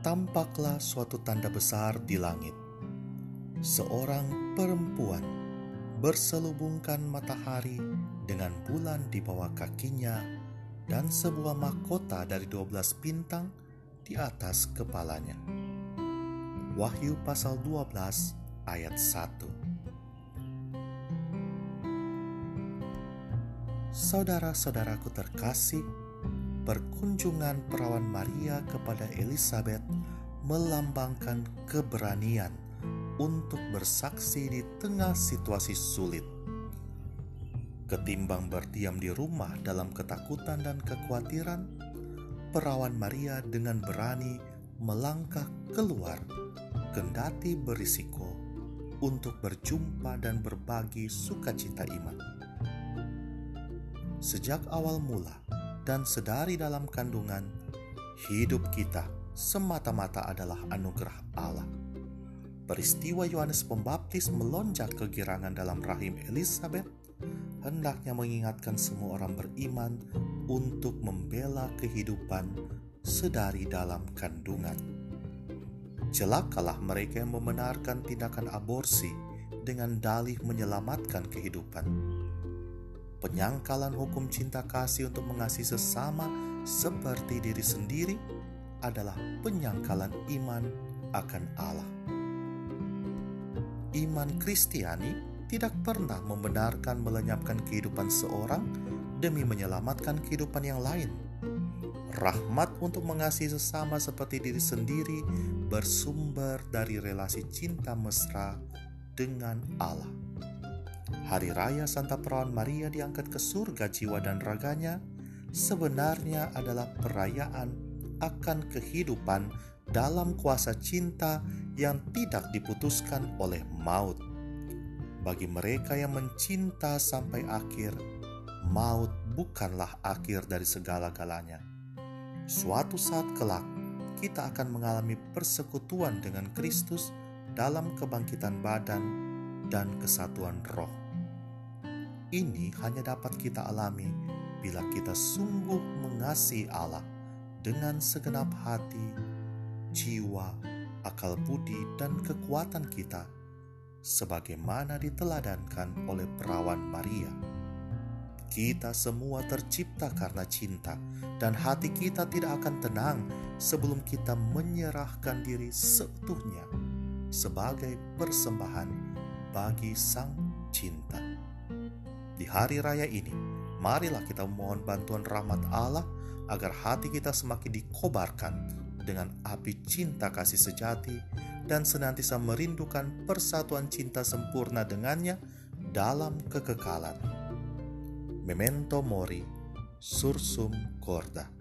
tampaklah suatu tanda besar di langit. Seorang perempuan berselubungkan matahari dengan bulan di bawah kakinya dan sebuah mahkota dari 12 bintang di atas kepalanya. Wahyu pasal 12 ayat 1 Saudara-saudaraku terkasih, perkunjungan perawan Maria kepada Elizabeth melambangkan keberanian untuk bersaksi di tengah situasi sulit. Ketimbang berdiam di rumah dalam ketakutan dan kekhawatiran, perawan Maria dengan berani melangkah keluar, kendati berisiko untuk berjumpa dan berbagi sukacita iman. Sejak awal mula, dan sedari dalam kandungan, hidup kita semata-mata adalah anugerah Allah. Peristiwa Yohanes Pembaptis melonjak kegirangan dalam rahim Elizabeth hendaknya mengingatkan semua orang beriman untuk membela kehidupan sedari dalam kandungan. Celakalah mereka yang membenarkan tindakan aborsi dengan dalih menyelamatkan kehidupan penyangkalan hukum cinta kasih untuk mengasihi sesama seperti diri sendiri adalah penyangkalan iman akan Allah. Iman Kristiani tidak pernah membenarkan melenyapkan kehidupan seorang demi menyelamatkan kehidupan yang lain. Rahmat untuk mengasihi sesama seperti diri sendiri bersumber dari relasi cinta mesra dengan Allah. Hari Raya Santa Perawan Maria diangkat ke surga jiwa dan raganya sebenarnya adalah perayaan akan kehidupan dalam kuasa cinta yang tidak diputuskan oleh maut. Bagi mereka yang mencinta sampai akhir, maut bukanlah akhir dari segala-galanya. Suatu saat kelak, kita akan mengalami persekutuan dengan Kristus dalam kebangkitan badan dan kesatuan roh. Ini hanya dapat kita alami bila kita sungguh mengasihi Allah dengan segenap hati, jiwa, akal budi, dan kekuatan kita, sebagaimana diteladankan oleh perawan Maria. Kita semua tercipta karena cinta, dan hati kita tidak akan tenang sebelum kita menyerahkan diri seutuhnya sebagai persembahan bagi Sang Cinta. Di hari raya ini, marilah kita memohon bantuan rahmat Allah agar hati kita semakin dikobarkan dengan api cinta kasih sejati dan senantiasa merindukan persatuan cinta sempurna dengannya dalam kekekalan. Memento mori, sursum corda.